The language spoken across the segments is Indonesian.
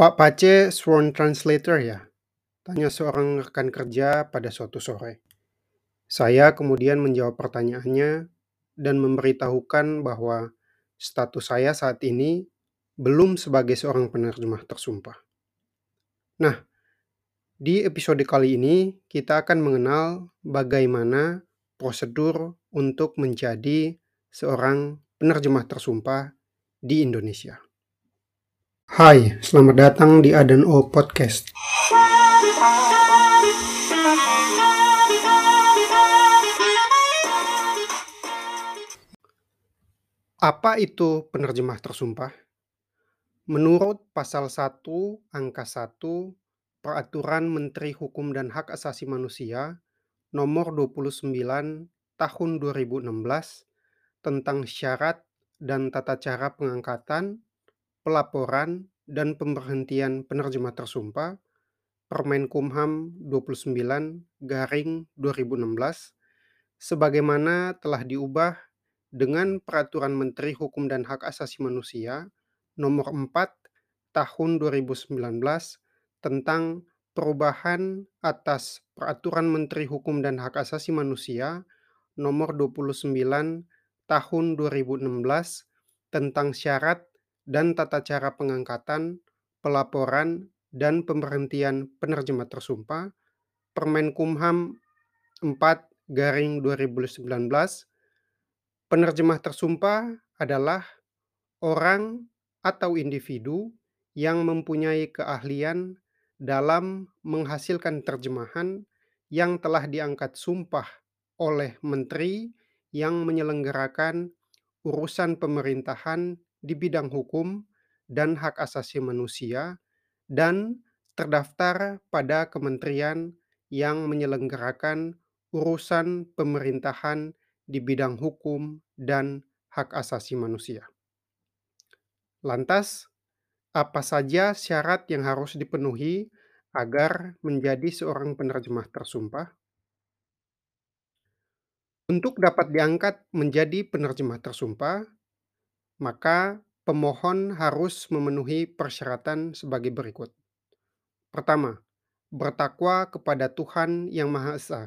Pak Pace sworn translator ya? Tanya seorang rekan kerja pada suatu sore. Saya kemudian menjawab pertanyaannya dan memberitahukan bahwa status saya saat ini belum sebagai seorang penerjemah tersumpah. Nah, di episode kali ini kita akan mengenal bagaimana prosedur untuk menjadi seorang penerjemah tersumpah di Indonesia. Hai, selamat datang di Adan O Podcast. Apa itu penerjemah tersumpah? Menurut pasal 1 angka 1 Peraturan Menteri Hukum dan Hak Asasi Manusia nomor 29 tahun 2016 tentang syarat dan tata cara pengangkatan, pelaporan, dan pemberhentian penerjemah tersumpah Permenkumham 29 garing 2016 sebagaimana telah diubah dengan Peraturan Menteri Hukum dan Hak Asasi Manusia Nomor 4 Tahun 2019 tentang perubahan atas Peraturan Menteri Hukum dan Hak Asasi Manusia Nomor 29 Tahun 2016 tentang syarat dan tata cara pengangkatan, pelaporan, dan pemberhentian penerjemah tersumpah Permenkumham 4 garing 2019 Penerjemah tersumpah adalah orang atau individu yang mempunyai keahlian dalam menghasilkan terjemahan yang telah diangkat sumpah oleh menteri yang menyelenggarakan urusan pemerintahan di bidang hukum dan hak asasi manusia dan terdaftar pada kementerian yang menyelenggarakan urusan pemerintahan di bidang hukum dan hak asasi manusia. Lantas, apa saja syarat yang harus dipenuhi agar menjadi seorang penerjemah tersumpah? Untuk dapat diangkat menjadi penerjemah tersumpah, maka pemohon harus memenuhi persyaratan sebagai berikut. Pertama, bertakwa kepada Tuhan Yang Maha Esa.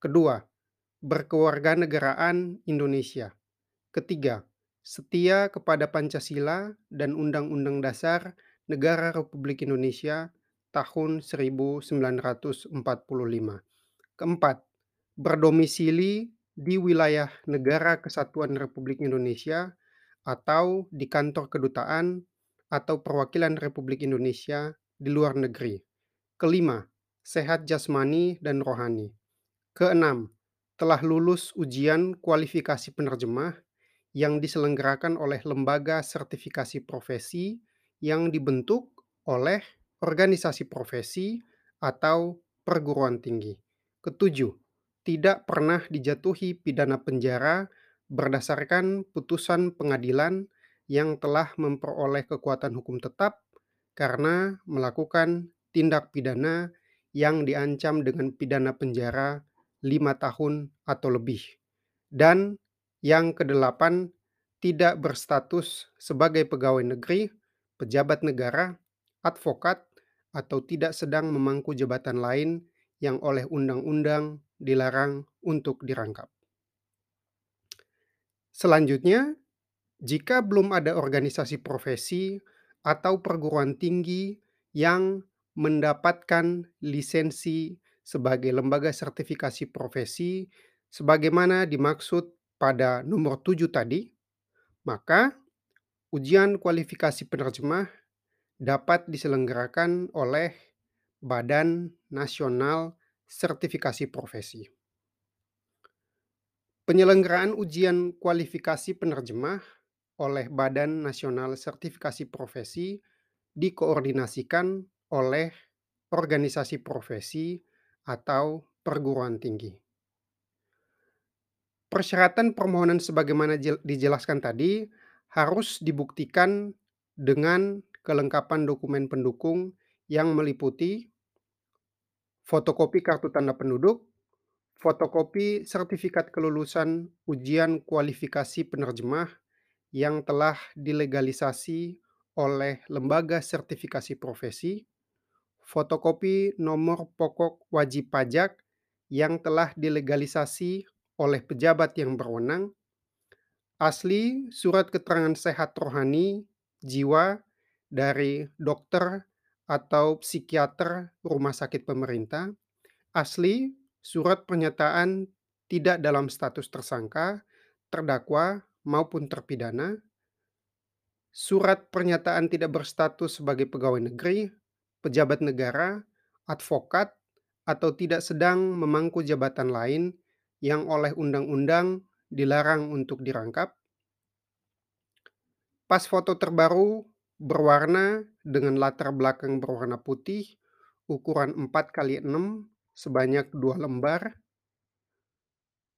Kedua, berkewarganegaraan Indonesia. Ketiga, setia kepada Pancasila dan Undang-Undang Dasar Negara Republik Indonesia tahun 1945. Keempat, berdomisili di wilayah Negara Kesatuan Republik Indonesia atau di kantor kedutaan atau perwakilan Republik Indonesia di luar negeri. Kelima, sehat jasmani dan rohani. Keenam, telah lulus ujian kualifikasi penerjemah yang diselenggarakan oleh lembaga sertifikasi profesi yang dibentuk oleh organisasi profesi atau perguruan tinggi. Ketujuh, tidak pernah dijatuhi pidana penjara berdasarkan putusan pengadilan yang telah memperoleh kekuatan hukum tetap karena melakukan tindak pidana yang diancam dengan pidana penjara lima tahun atau lebih. Dan yang kedelapan, tidak berstatus sebagai pegawai negeri, pejabat negara, advokat, atau tidak sedang memangku jabatan lain yang oleh undang-undang dilarang untuk dirangkap. Selanjutnya, jika belum ada organisasi profesi atau perguruan tinggi yang mendapatkan lisensi sebagai lembaga sertifikasi profesi sebagaimana dimaksud pada nomor 7 tadi, maka ujian kualifikasi penerjemah dapat diselenggarakan oleh Badan Nasional Sertifikasi Profesi. Penyelenggaraan ujian kualifikasi penerjemah oleh Badan Nasional Sertifikasi Profesi dikoordinasikan oleh organisasi profesi atau perguruan tinggi. Persyaratan permohonan sebagaimana dijelaskan tadi harus dibuktikan dengan kelengkapan dokumen pendukung yang meliputi fotokopi kartu tanda penduduk, fotokopi sertifikat kelulusan ujian kualifikasi penerjemah yang telah dilegalisasi oleh lembaga sertifikasi profesi, fotokopi nomor pokok wajib pajak yang telah dilegalisasi oleh pejabat yang berwenang, asli surat keterangan sehat rohani jiwa dari dokter atau psikiater rumah sakit pemerintah, asli surat pernyataan tidak dalam status tersangka, terdakwa, maupun terpidana, surat pernyataan tidak berstatus sebagai pegawai negeri, pejabat negara, advokat, atau tidak sedang memangku jabatan lain yang oleh undang-undang dilarang untuk dirangkap. Pas foto terbaru berwarna dengan latar belakang berwarna putih, ukuran 4 kali 6 sebanyak 2 lembar.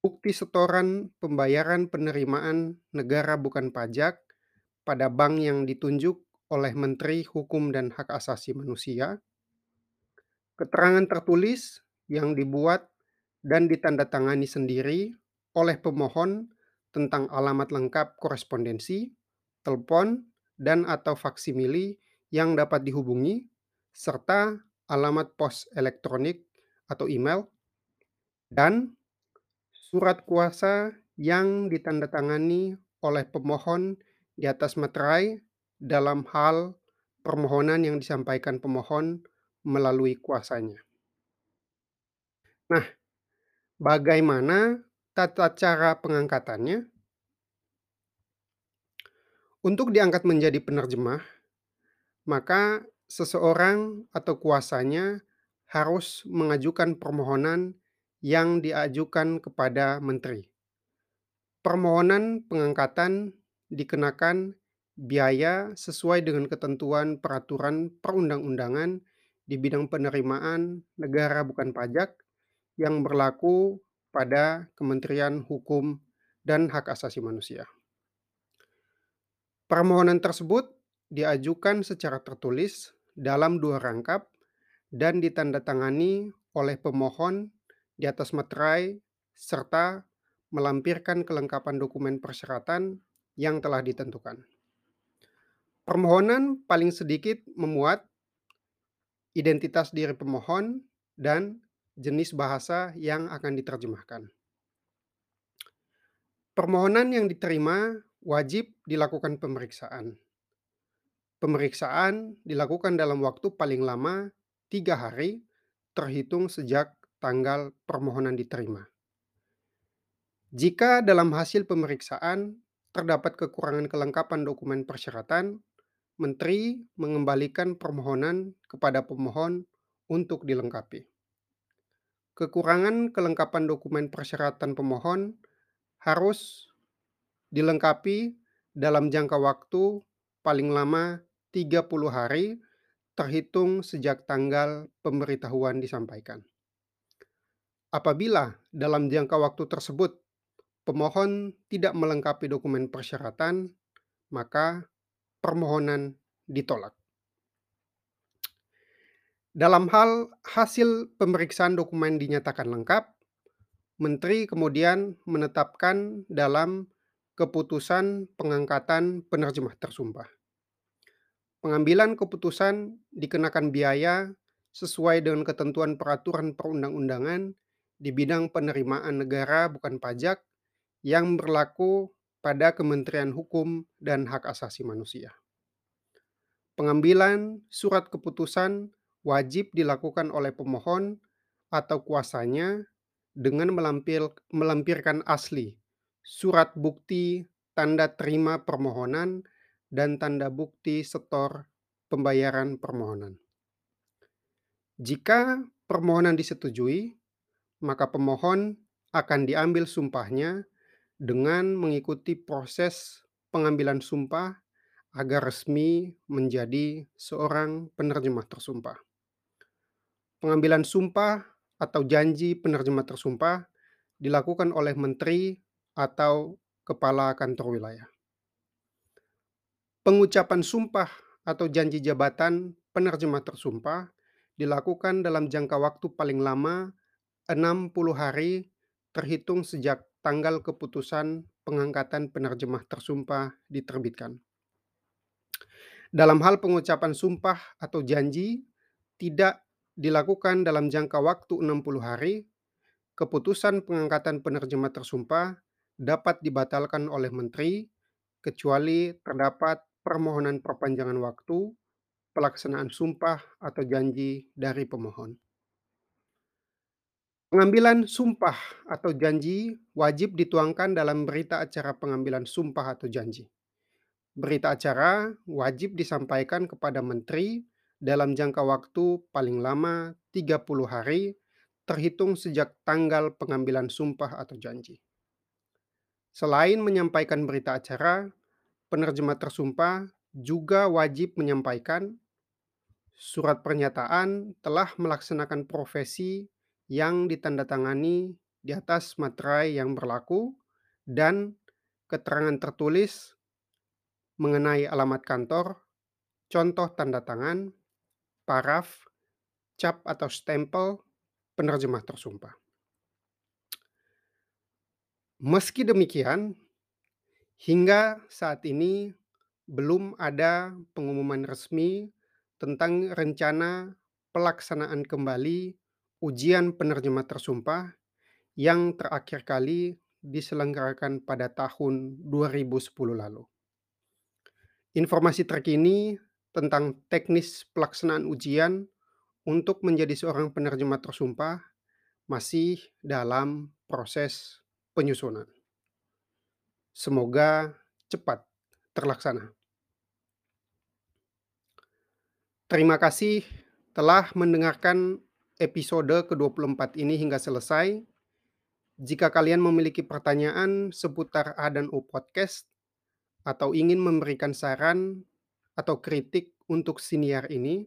Bukti setoran pembayaran penerimaan negara bukan pajak pada bank yang ditunjuk oleh Menteri Hukum dan Hak Asasi Manusia. Keterangan tertulis yang dibuat dan ditandatangani sendiri oleh pemohon tentang alamat lengkap korespondensi, telepon, dan atau faksimili yang dapat dihubungi, serta alamat pos elektronik atau email, dan surat kuasa yang ditandatangani oleh pemohon di atas materai dalam hal permohonan yang disampaikan pemohon melalui kuasanya. Nah, bagaimana tata cara pengangkatannya? Untuk diangkat menjadi penerjemah, maka seseorang atau kuasanya harus mengajukan permohonan yang diajukan kepada menteri. Permohonan pengangkatan dikenakan biaya sesuai dengan ketentuan peraturan perundang-undangan di bidang penerimaan negara bukan pajak yang berlaku pada Kementerian Hukum dan Hak Asasi Manusia. Permohonan tersebut diajukan secara tertulis dalam dua rangkap dan ditandatangani oleh pemohon di atas materai serta melampirkan kelengkapan dokumen persyaratan yang telah ditentukan. Permohonan paling sedikit memuat identitas diri pemohon dan jenis bahasa yang akan diterjemahkan. Permohonan yang diterima wajib dilakukan pemeriksaan. Pemeriksaan dilakukan dalam waktu paling lama tiga hari terhitung sejak tanggal permohonan diterima. Jika dalam hasil pemeriksaan terdapat kekurangan kelengkapan dokumen persyaratan, Menteri mengembalikan permohonan kepada pemohon untuk dilengkapi. Kekurangan kelengkapan dokumen persyaratan pemohon harus dilengkapi dalam jangka waktu paling lama 30 hari terhitung sejak tanggal pemberitahuan disampaikan. Apabila dalam jangka waktu tersebut pemohon tidak melengkapi dokumen persyaratan, maka permohonan ditolak. Dalam hal hasil pemeriksaan dokumen dinyatakan lengkap, Menteri kemudian menetapkan dalam keputusan pengangkatan penerjemah tersumpah. Pengambilan keputusan dikenakan biaya sesuai dengan ketentuan peraturan perundang-undangan di bidang penerimaan negara bukan pajak yang berlaku pada Kementerian Hukum dan Hak Asasi Manusia. Pengambilan surat keputusan wajib dilakukan oleh pemohon atau kuasanya dengan melampir, melampirkan asli surat bukti tanda terima permohonan, dan tanda bukti setor pembayaran permohonan. Jika permohonan disetujui, maka pemohon akan diambil sumpahnya dengan mengikuti proses pengambilan sumpah agar resmi menjadi seorang penerjemah tersumpah. Pengambilan sumpah atau janji penerjemah tersumpah dilakukan oleh menteri atau kepala kantor wilayah. Pengucapan sumpah atau janji jabatan penerjemah tersumpah dilakukan dalam jangka waktu paling lama 60 hari terhitung sejak tanggal keputusan pengangkatan penerjemah tersumpah diterbitkan. Dalam hal pengucapan sumpah atau janji tidak dilakukan dalam jangka waktu 60 hari, keputusan pengangkatan penerjemah tersumpah dapat dibatalkan oleh menteri kecuali terdapat permohonan perpanjangan waktu pelaksanaan sumpah atau janji dari pemohon. Pengambilan sumpah atau janji wajib dituangkan dalam berita acara pengambilan sumpah atau janji. Berita acara wajib disampaikan kepada menteri dalam jangka waktu paling lama 30 hari terhitung sejak tanggal pengambilan sumpah atau janji. Selain menyampaikan berita acara, penerjemah tersumpah juga wajib menyampaikan surat pernyataan telah melaksanakan profesi yang ditandatangani di atas materai yang berlaku dan keterangan tertulis mengenai alamat kantor, contoh tanda tangan, paraf, cap atau stempel penerjemah tersumpah. Meski demikian, hingga saat ini belum ada pengumuman resmi tentang rencana pelaksanaan kembali ujian penerjemah tersumpah yang terakhir kali diselenggarakan pada tahun 2010 lalu. Informasi terkini tentang teknis pelaksanaan ujian untuk menjadi seorang penerjemah tersumpah masih dalam proses penyusunan. Semoga cepat terlaksana. Terima kasih telah mendengarkan episode ke-24 ini hingga selesai. Jika kalian memiliki pertanyaan seputar A dan U Podcast, atau ingin memberikan saran atau kritik untuk siniar ini,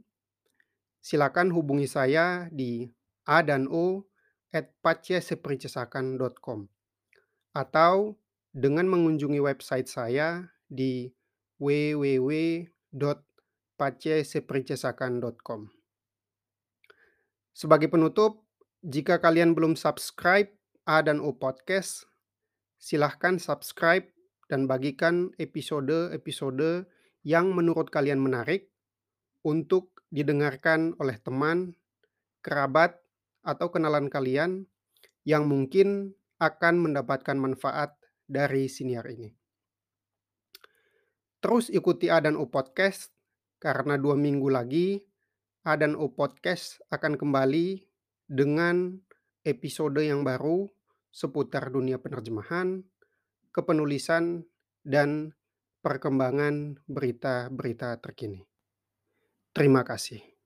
silakan hubungi saya di a dan o at atau dengan mengunjungi website saya di www.pacesepricesakan.com. Sebagai penutup, jika kalian belum subscribe A dan O Podcast, silahkan subscribe dan bagikan episode-episode yang menurut kalian menarik untuk didengarkan oleh teman, kerabat, atau kenalan kalian yang mungkin akan mendapatkan manfaat dari siniar ini. Terus ikuti A dan U Podcast karena dua minggu lagi A dan U Podcast akan kembali dengan episode yang baru seputar dunia penerjemahan, kepenulisan, dan perkembangan berita-berita terkini. Terima kasih.